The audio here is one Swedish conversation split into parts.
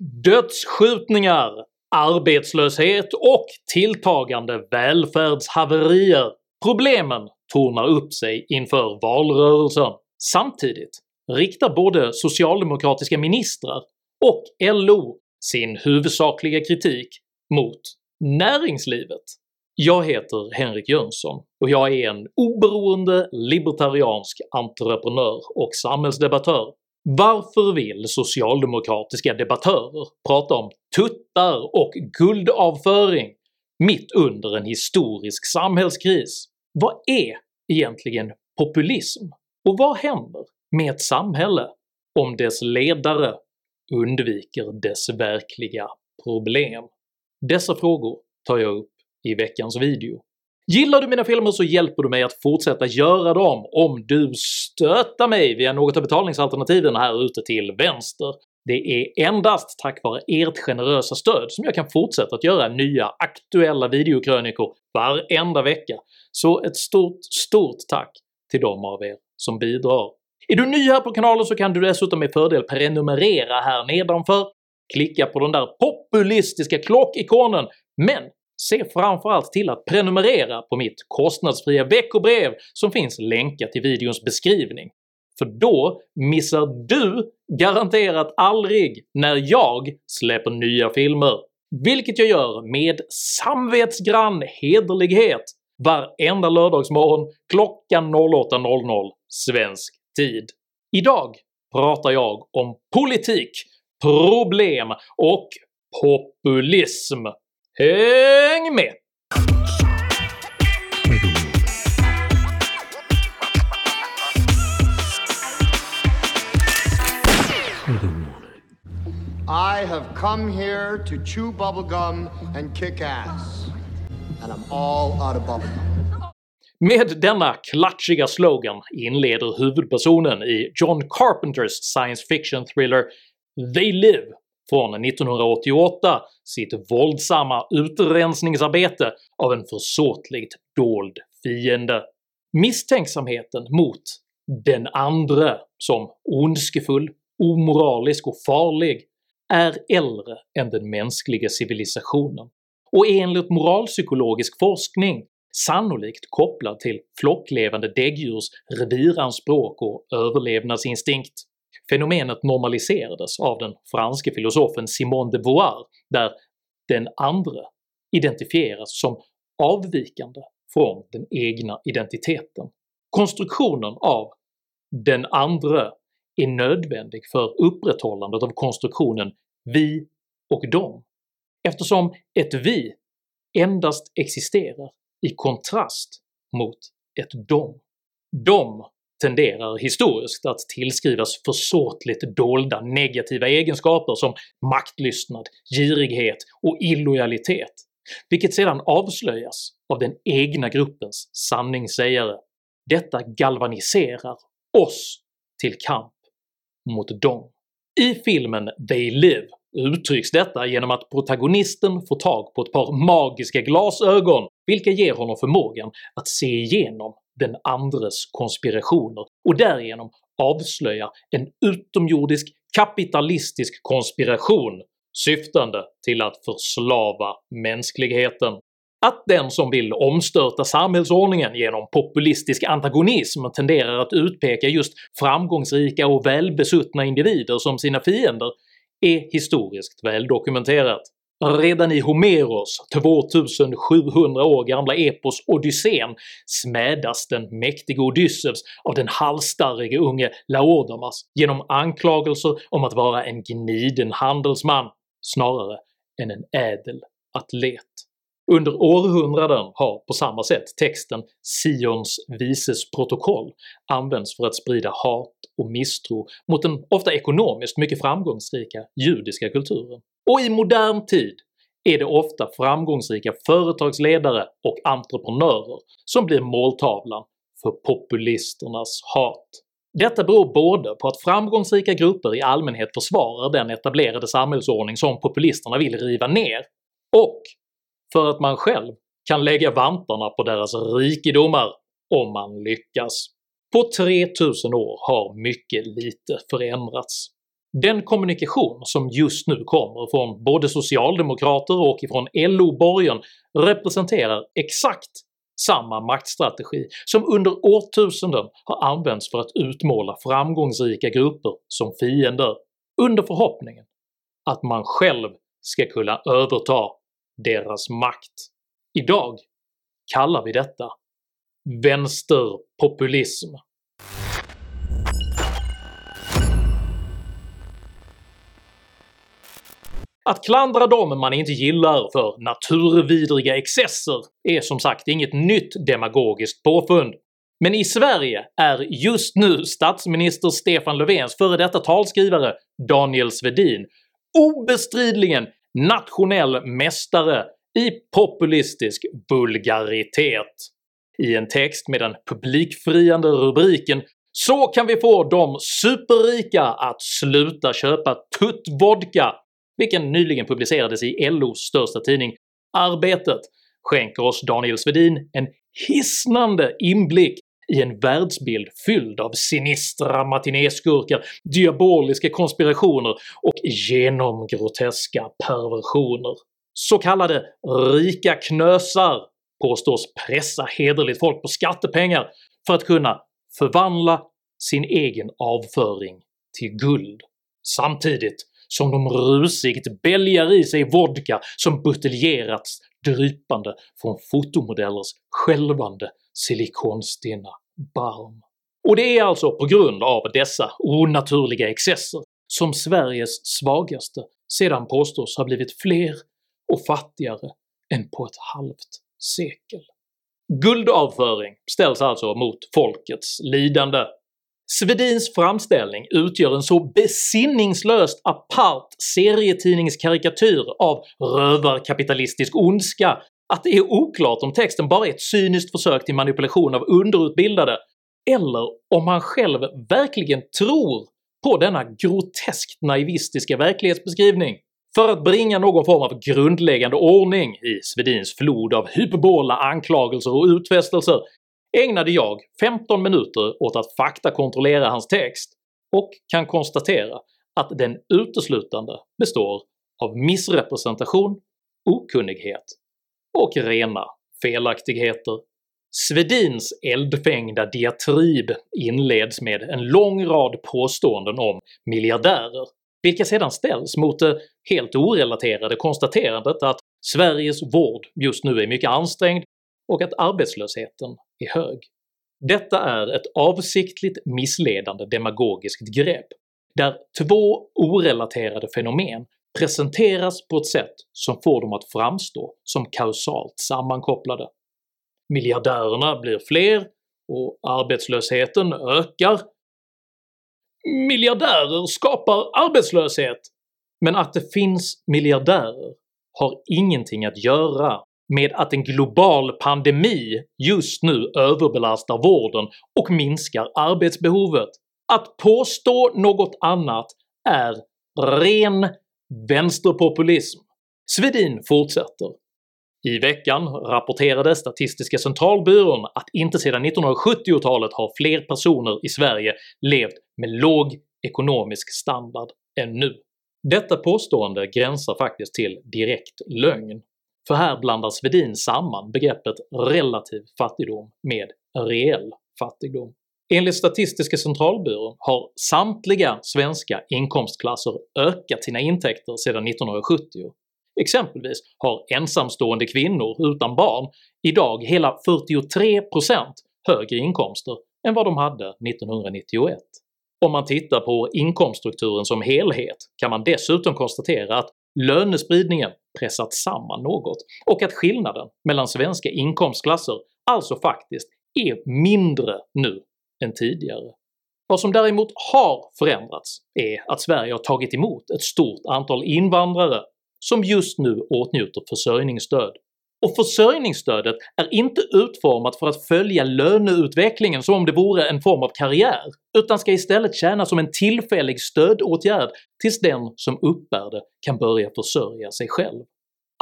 Dödsskjutningar, arbetslöshet och tilltagande välfärdshaverier. Problemen tornar upp sig inför valrörelsen. Samtidigt riktar både socialdemokratiska ministrar och LO sin huvudsakliga kritik mot näringslivet. Jag heter Henrik Jönsson och jag är en oberoende libertariansk entreprenör och samhällsdebattör. Varför vill socialdemokratiska debattörer prata om tuttar och guldavföring mitt under en historisk samhällskris? Vad är egentligen populism? Och vad händer med ett samhälle om dess ledare undviker dess verkliga problem? Dessa frågor tar jag upp i veckans video. Gillar du mina filmer så hjälper du mig att fortsätta göra dem om du stöttar mig via något av betalningsalternativen här ute till vänster. Det är endast tack vare ert generösa stöd som jag kan fortsätta att göra nya aktuella videokrönikor varenda vecka, så ett stort, stort tack till de av er som bidrar. Är du ny här på kanalen så kan du dessutom med fördel prenumerera här nedanför, klicka på den där populistiska klockikonen, men se framförallt till att prenumerera på mitt kostnadsfria veckobrev som finns länkat i videons beskrivning, för då missar du garanterat aldrig när jag släpper nya filmer, vilket jag gör med samvetsgrann hederlighet varenda lördagsmorgon klockan 08.00 svensk tid. Idag pratar jag om politik, problem och populism. Häng med! I have come here to chew bubblegum and kick ass. And I'm all out of bubblegum. Med denna klatschiga slogan inleder huvudpersonen i John Carpenters science fiction thriller “They Live” från 1988 sitt våldsamma utrensningsarbete av en försåtligt dold fiende. Misstänksamheten mot “den andre” som ondskefull, omoralisk och farlig är äldre än den mänskliga civilisationen och enligt moralpsykologisk forskning sannolikt kopplad till flocklevande däggdjurs reviranspråk och överlevnadsinstinkt. Fenomenet normaliserades av den franske filosofen Simone de Beauvoir där “den andre” identifieras som avvikande från den egna identiteten. Konstruktionen av “den andre” är nödvändig för upprätthållandet av konstruktionen “vi och dom” eftersom ett “vi” endast existerar i kontrast mot ett “dom”. “Dom” tenderar historiskt att tillskrivas försåtligt dolda negativa egenskaper som maktlystnad, girighet och illojalitet, vilket sedan avslöjas av den egna gruppens sanningssägare. Detta galvaniserar oss till kamp mot dem. I filmen “They Live” uttrycks detta genom att protagonisten får tag på ett par magiska glasögon vilka ger honom förmågan att se igenom den andres konspirationer och därigenom avslöja en utomjordisk kapitalistisk konspiration syftande till att förslava mänskligheten. Att den som vill omstörta samhällsordningen genom populistisk antagonism tenderar att utpeka just framgångsrika och välbesuttna individer som sina fiender är historiskt väldokumenterat. Redan i Homeros 2700 år gamla epos Odysseen smädas den mäktige Odysseus av den halsstarrige unge Laodamas genom anklagelser om att vara en gniden handelsman snarare än en ädel atlet. Under århundraden har på samma sätt texten “Sions vises protokoll” använts för att sprida hat och misstro mot den ofta ekonomiskt mycket framgångsrika judiska kulturen. Och i modern tid är det ofta framgångsrika företagsledare och entreprenörer som blir måltavlan för populisternas hat. Detta beror både på att framgångsrika grupper i allmänhet försvarar den etablerade samhällsordning som populisterna vill riva ner, och för att man själv kan lägga vantarna på deras rikedomar om man lyckas. På 3000 år har mycket lite förändrats. Den kommunikation som just nu kommer från både socialdemokrater och ifrån LO-borgen representerar exakt samma maktstrategi som under årtusenden har använts för att utmåla framgångsrika grupper som fiender under förhoppningen att man själv ska kunna överta deras makt. Idag kallar vi detta vänsterpopulism. Att klandra dem man inte gillar för naturvidriga excesser är som sagt inget nytt demagogiskt påfund, men i Sverige är just nu statsminister Stefan Löfvens före detta talskrivare Daniel Svedin obestridligen nationell mästare i populistisk vulgaritet. I en text med den publikfriande rubriken “Så kan vi få de superrika att sluta köpa tuttvodka” vilken nyligen publicerades i LOs största tidning Arbetet skänker oss Daniel Svedin en hisnande inblick i en världsbild fylld av sinistra matinéskurkar, diaboliska konspirationer och genomgroteska perversioner. Så kallade “rika knösar” påstås pressa hederligt folk på skattepengar för att kunna förvandla sin egen avföring till guld, samtidigt som de rusigt bälgar i sig vodka som buteljerats drypande från fotomodellers skälvande silikonstinna barm. Och det är alltså på grund av dessa onaturliga excesser som Sveriges svagaste sedan påstås ha blivit fler och fattigare än på ett halvt sekel. Guldavföring ställs alltså mot folkets lidande. Svedins framställning utgör en så besinningslöst apart serietidningskarikatyr av rövarkapitalistisk ondska att det är oklart om texten bara är ett cyniskt försök till manipulation av underutbildade, eller om han själv verkligen tror på denna groteskt naivistiska verklighetsbeskrivning. För att bringa någon form av grundläggande ordning i Svedins flod av hyperbola anklagelser och utfästelser ägnade jag 15 minuter åt att faktakontrollera hans text och kan konstatera att den uteslutande består av missrepresentation, okunnighet och rena felaktigheter. Svedins eldfängda diatrib inleds med en lång rad påståenden om miljardärer, vilka sedan ställs mot det helt orelaterade konstaterandet att Sveriges vård just nu är mycket ansträngd och att arbetslösheten är hög. Detta är ett avsiktligt missledande demagogiskt grepp där två orelaterade fenomen presenteras på ett sätt som får dem att framstå som kausalt sammankopplade. Miljardärerna blir fler och arbetslösheten ökar. Miljardärer skapar arbetslöshet, men att det finns miljardärer har ingenting att göra med att en global pandemi just nu överbelastar vården och minskar arbetsbehovet. Att påstå något annat är ren Vänsterpopulism Svedin fortsätter. I veckan rapporterade Statistiska centralbyrån att inte sedan 1970-talet har fler personer i Sverige levt med låg ekonomisk standard än nu. Detta påstående gränsar faktiskt till direkt lögn, för här blandar Svedin samman begreppet relativ fattigdom med reell fattigdom. Enligt Statistiska centralbyrån har samtliga svenska inkomstklasser ökat sina intäkter sedan 1970. Exempelvis har ensamstående kvinnor utan barn idag hela 43% högre inkomster än vad de hade 1991. Om man tittar på inkomststrukturen som helhet kan man dessutom konstatera att lönespridningen pressats samman något och att skillnaden mellan svenska inkomstklasser alltså faktiskt är mindre nu än tidigare. Vad som däremot har förändrats är att Sverige har tagit emot ett stort antal invandrare som just nu åtnjuter försörjningsstöd. Och försörjningsstödet är inte utformat för att följa löneutvecklingen som om det vore en form av karriär, utan ska istället tjäna som en tillfällig stödåtgärd tills den som uppbär det kan börja försörja sig själv.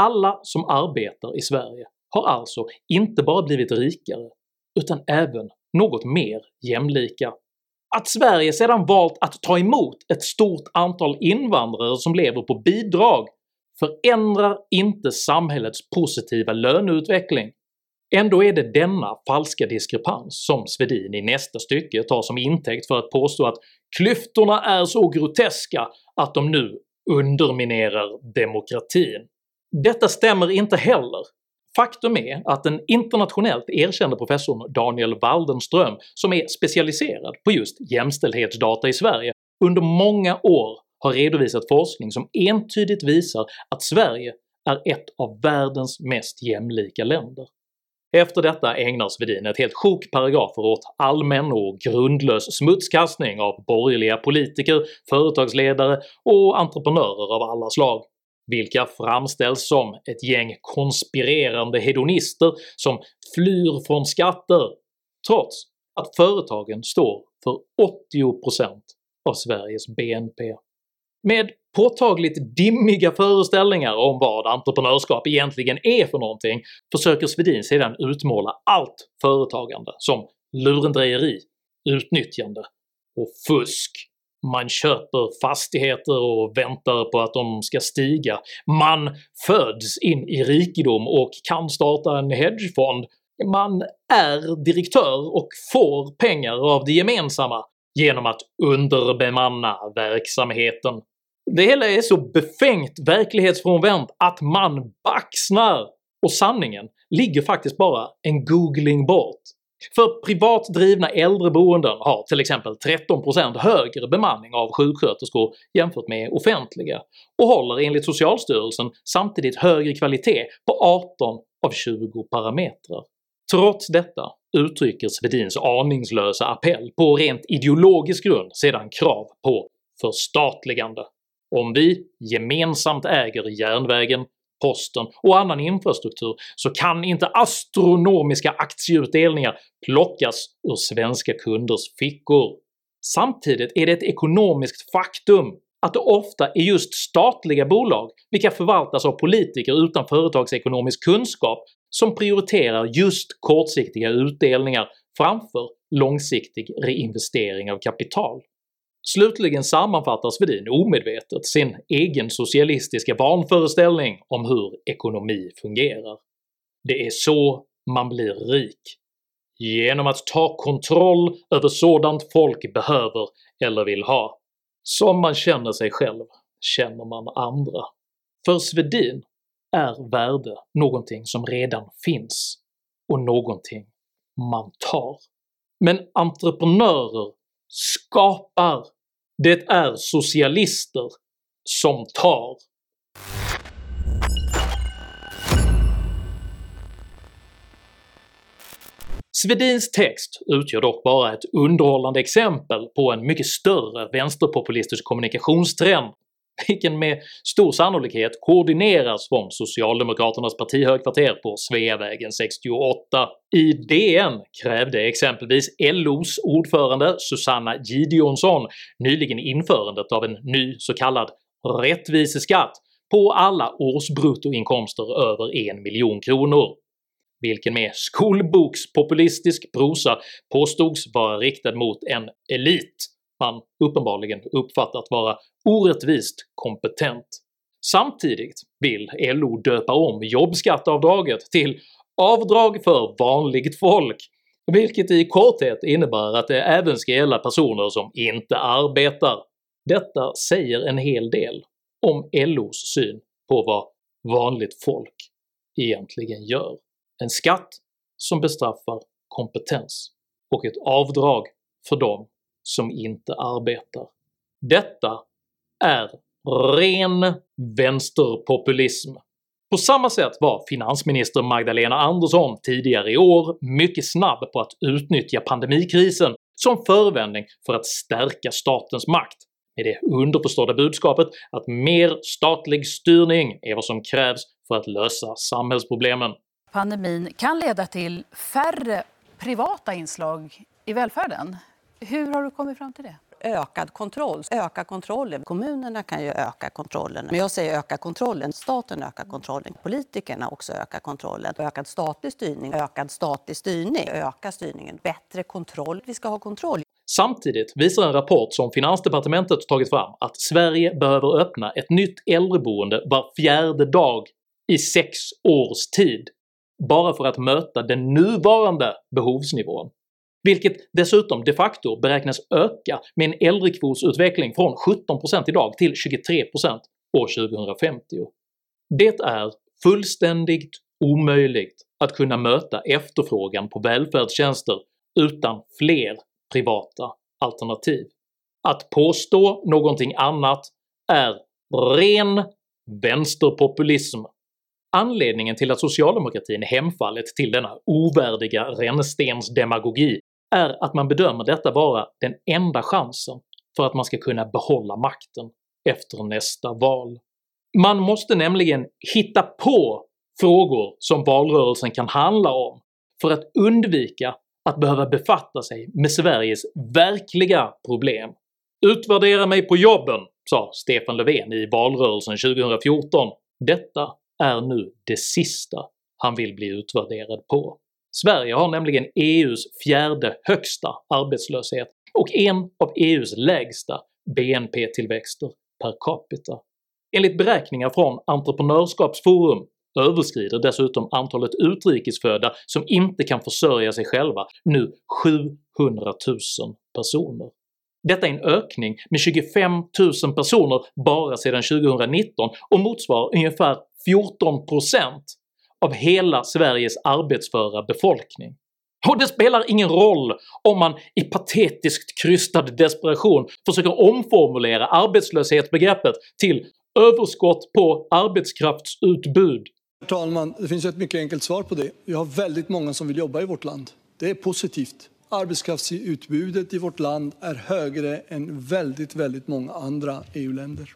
Alla som arbetar i Sverige har alltså inte bara blivit rikare, utan även något mer jämlika. Att Sverige sedan valt att ta emot ett stort antal invandrare som lever på bidrag förändrar inte samhällets positiva löneutveckling. Ändå är det denna falska diskrepans som Svedin i nästa stycke tar som intäkt för att påstå att “klyftorna är så groteska att de nu underminerar demokratin”. Detta stämmer inte heller. Faktum är att den internationellt erkände professorn Daniel Waldenström, som är specialiserad på just jämställdhetsdata i Sverige, under många år har redovisat forskning som entydigt visar att Sverige är ett av världens mest jämlika länder. Efter detta ägnar Svedin ett helt sjok paragrafer åt allmän och grundlös smutskastning av borgerliga politiker, företagsledare och entreprenörer av alla slag, vilka framställs som ett gäng konspirerande hedonister som flyr från skatter, trots att företagen står för 80% av Sveriges BNP. Med påtagligt dimmiga föreställningar om vad entreprenörskap egentligen är för någonting försöker Svedin sedan utmåla allt företagande som lurendrejeri, utnyttjande och fusk. Man köper fastigheter och väntar på att de ska stiga, man föds in i rikedom och kan starta en hedgefond, man är direktör och får pengar av det gemensamma genom att underbemanna verksamheten. Det hela är så befängt verklighetsfrånvänt att man baxnar! Och sanningen ligger faktiskt bara en googling bort. För privat drivna äldreboenden har till exempel 13% högre bemanning av sjuksköterskor jämfört med offentliga och håller enligt socialstyrelsen samtidigt högre kvalitet på 18 av 20 parametrar. Trots detta uttrycker Svedins aningslösa appell på rent ideologisk grund sedan krav på förstatligande. Om vi gemensamt äger järnvägen, posten och annan infrastruktur så kan inte astronomiska aktieutdelningar plockas ur svenska kunders fickor. Samtidigt är det ett ekonomiskt faktum att det ofta är just statliga bolag, vilka förvaltas av politiker utan företagsekonomisk kunskap, som prioriterar just kortsiktiga utdelningar framför långsiktig reinvestering av kapital. Slutligen sammanfattar Svedin omedvetet sin egen socialistiska vanföreställning om hur ekonomi fungerar. Det är så man blir rik. Genom att ta kontroll över sådant folk behöver eller vill ha. Som man känner sig själv känner man andra. För Svedin är värde någonting som redan finns och någonting man tar. Men entreprenörer skapar det är socialister som tar. Svedins text utgör dock bara ett underhållande exempel på en mycket större vänsterpopulistisk kommunikationstrend vilken med stor sannolikhet koordineras från socialdemokraternas partihögkvarter på Sveavägen 68. I DN krävde exempelvis LOs ordförande Susanna Gideonsson nyligen införandet av en ny så kallad rättviseskatt på alla årsbruttoinkomster över en miljon kronor vilken med skolbokspopulistisk prosa påstods vara riktad mot en elit han uppenbarligen uppfattat vara orättvist kompetent. Samtidigt vill LO döpa om jobbskatteavdraget till “avdrag för vanligt folk” vilket i korthet innebär att det även ska gälla personer som inte arbetar. Detta säger en hel del om LOs syn på vad vanligt folk egentligen gör. En skatt som bestraffar kompetens och ett avdrag för dem som inte arbetar. Detta är ren vänsterpopulism. På samma sätt var finansminister Magdalena Andersson tidigare i år mycket snabb på att utnyttja pandemikrisen som förevändning för att stärka statens makt, med det underförstådda budskapet att mer statlig styrning är vad som krävs för att lösa samhällsproblemen. Pandemin kan leda till färre privata inslag i välfärden. Hur har du kommit fram till det? ökad kontroll. Öka kontrollen. Kommunerna kan ju öka kontrollen. Men jag säger öka kontrollen. Staten ökar kontrollen. Politikerna också ökar kontrollen. Ökad statlig styrning. Ökad statlig styrning. Öka styrningen. Bättre kontroll. Vi ska ha kontroll. Samtidigt visar en rapport som finansdepartementet tagit fram att Sverige behöver öppna ett nytt äldreboende var fjärde dag i sex års tid bara för att möta den nuvarande behovsnivån, vilket dessutom de facto beräknas öka med en äldrekvotsutveckling från 17% idag till 23% år 2050. Det är fullständigt omöjligt att kunna möta efterfrågan på välfärdstjänster utan fler privata alternativ. Att påstå någonting annat är ren vänsterpopulism. Anledningen till att socialdemokratin hemfallit till denna ovärdiga rännstensdemagogi är att man bedömer detta vara den enda chansen för att man ska kunna behålla makten efter nästa val. Man måste nämligen hitta på frågor som valrörelsen kan handla om för att undvika att behöva befatta sig med Sveriges verkliga problem. “Utvärdera mig på jobben” sa Stefan Löfven i valrörelsen 2014. Detta är nu det sista han vill bli utvärderad på. Sverige har nämligen EUs fjärde högsta arbetslöshet och en av EUs lägsta BNP-tillväxter per capita. Enligt beräkningar från Entreprenörskapsforum överskrider dessutom antalet utrikesfödda som inte kan försörja sig själva nu 700 000 personer. Detta är en ökning med 25 000 personer bara sedan 2019 och motsvarar ungefär 14% av hela Sveriges arbetsföra befolkning. Och det spelar ingen roll om man i patetiskt krystad desperation försöker omformulera arbetslöshetsbegreppet till “överskott på arbetskraftsutbud” Herr talman! Det finns ett mycket enkelt svar på det. Vi har väldigt många som vill jobba i vårt land. Det är positivt. Arbetskraftsutbudet i vårt land är högre än väldigt, väldigt många andra EU-länder.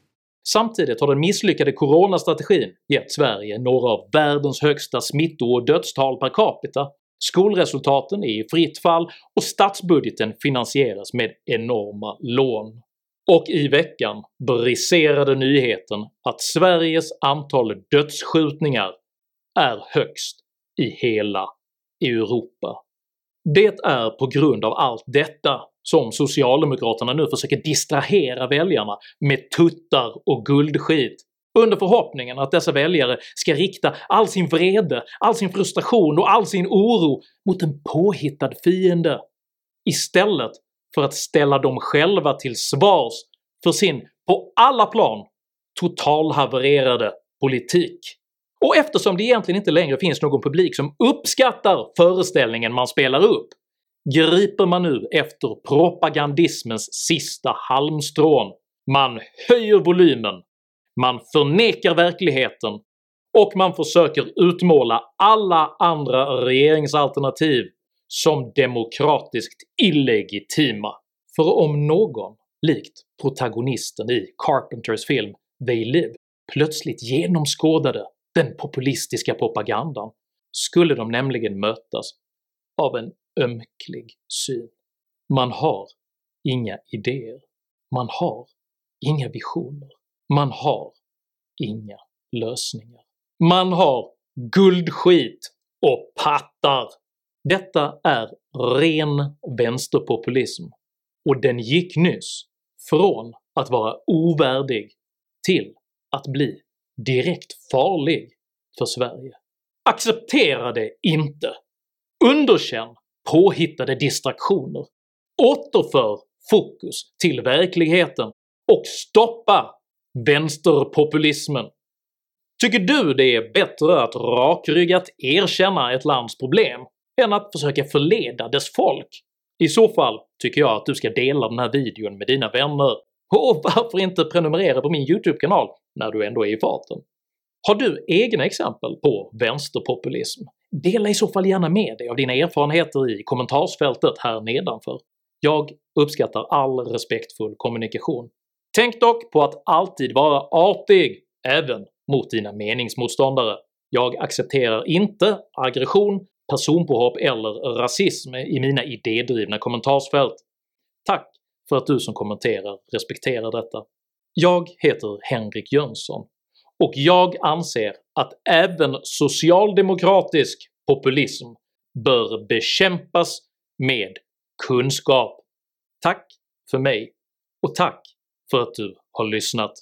Samtidigt har den misslyckade coronastrategin gett Sverige några av världens högsta smitto och dödstal per capita, skolresultaten är i fritt fall och statsbudgeten finansieras med enorma lån. Och i veckan briserade nyheten att Sveriges antal dödsskjutningar är högst i hela Europa. Det är på grund av allt detta som socialdemokraterna nu försöker distrahera väljarna med tuttar och guldskit under förhoppningen att dessa väljare ska rikta all sin vrede, all sin frustration och all sin oro mot en påhittad fiende istället för att ställa dem själva till svars för sin på alla plan totalhavererade politik. Och eftersom det egentligen inte längre finns någon publik som uppskattar föreställningen man spelar upp griper man nu efter propagandismens sista halmstrån. Man höjer volymen, man förnekar verkligheten och man försöker utmåla alla andra regeringsalternativ som demokratiskt illegitima. För om någon, likt protagonisten i Carpenters film “They Live” plötsligt genomskådade den populistiska propagandan skulle de nämligen mötas av en ömklig syn. Man har inga idéer. Man har inga visioner. Man har inga lösningar. Man har guldskit och pattar! Detta är ren vänsterpopulism och den gick nyss från att vara ovärdig till att bli direkt farlig för Sverige. Acceptera det inte! Underkänn påhittade distraktioner, återför fokus till verkligheten och stoppa vänsterpopulismen. Tycker du det är bättre att rakryggat erkänna ett lands problem än att försöka förleda dess folk? I så fall tycker jag att du ska dela den här videon med dina vänner, och varför inte prenumerera på min YouTube-kanal när du ändå är i farten? Har du egna exempel på vänsterpopulism? Dela i så fall gärna med dig av dina erfarenheter i kommentarsfältet här nedanför. Jag uppskattar all respektfull kommunikation. Tänk dock på att alltid vara artig även mot dina meningsmotståndare. Jag accepterar inte aggression, personpåhopp eller rasism i mina idédrivna kommentarsfält. Tack för att du som kommenterar respekterar detta. Jag heter Henrik Jönsson och jag anser att även socialdemokratisk populism bör bekämpas med kunskap. Tack för mig och tack för att du har lyssnat.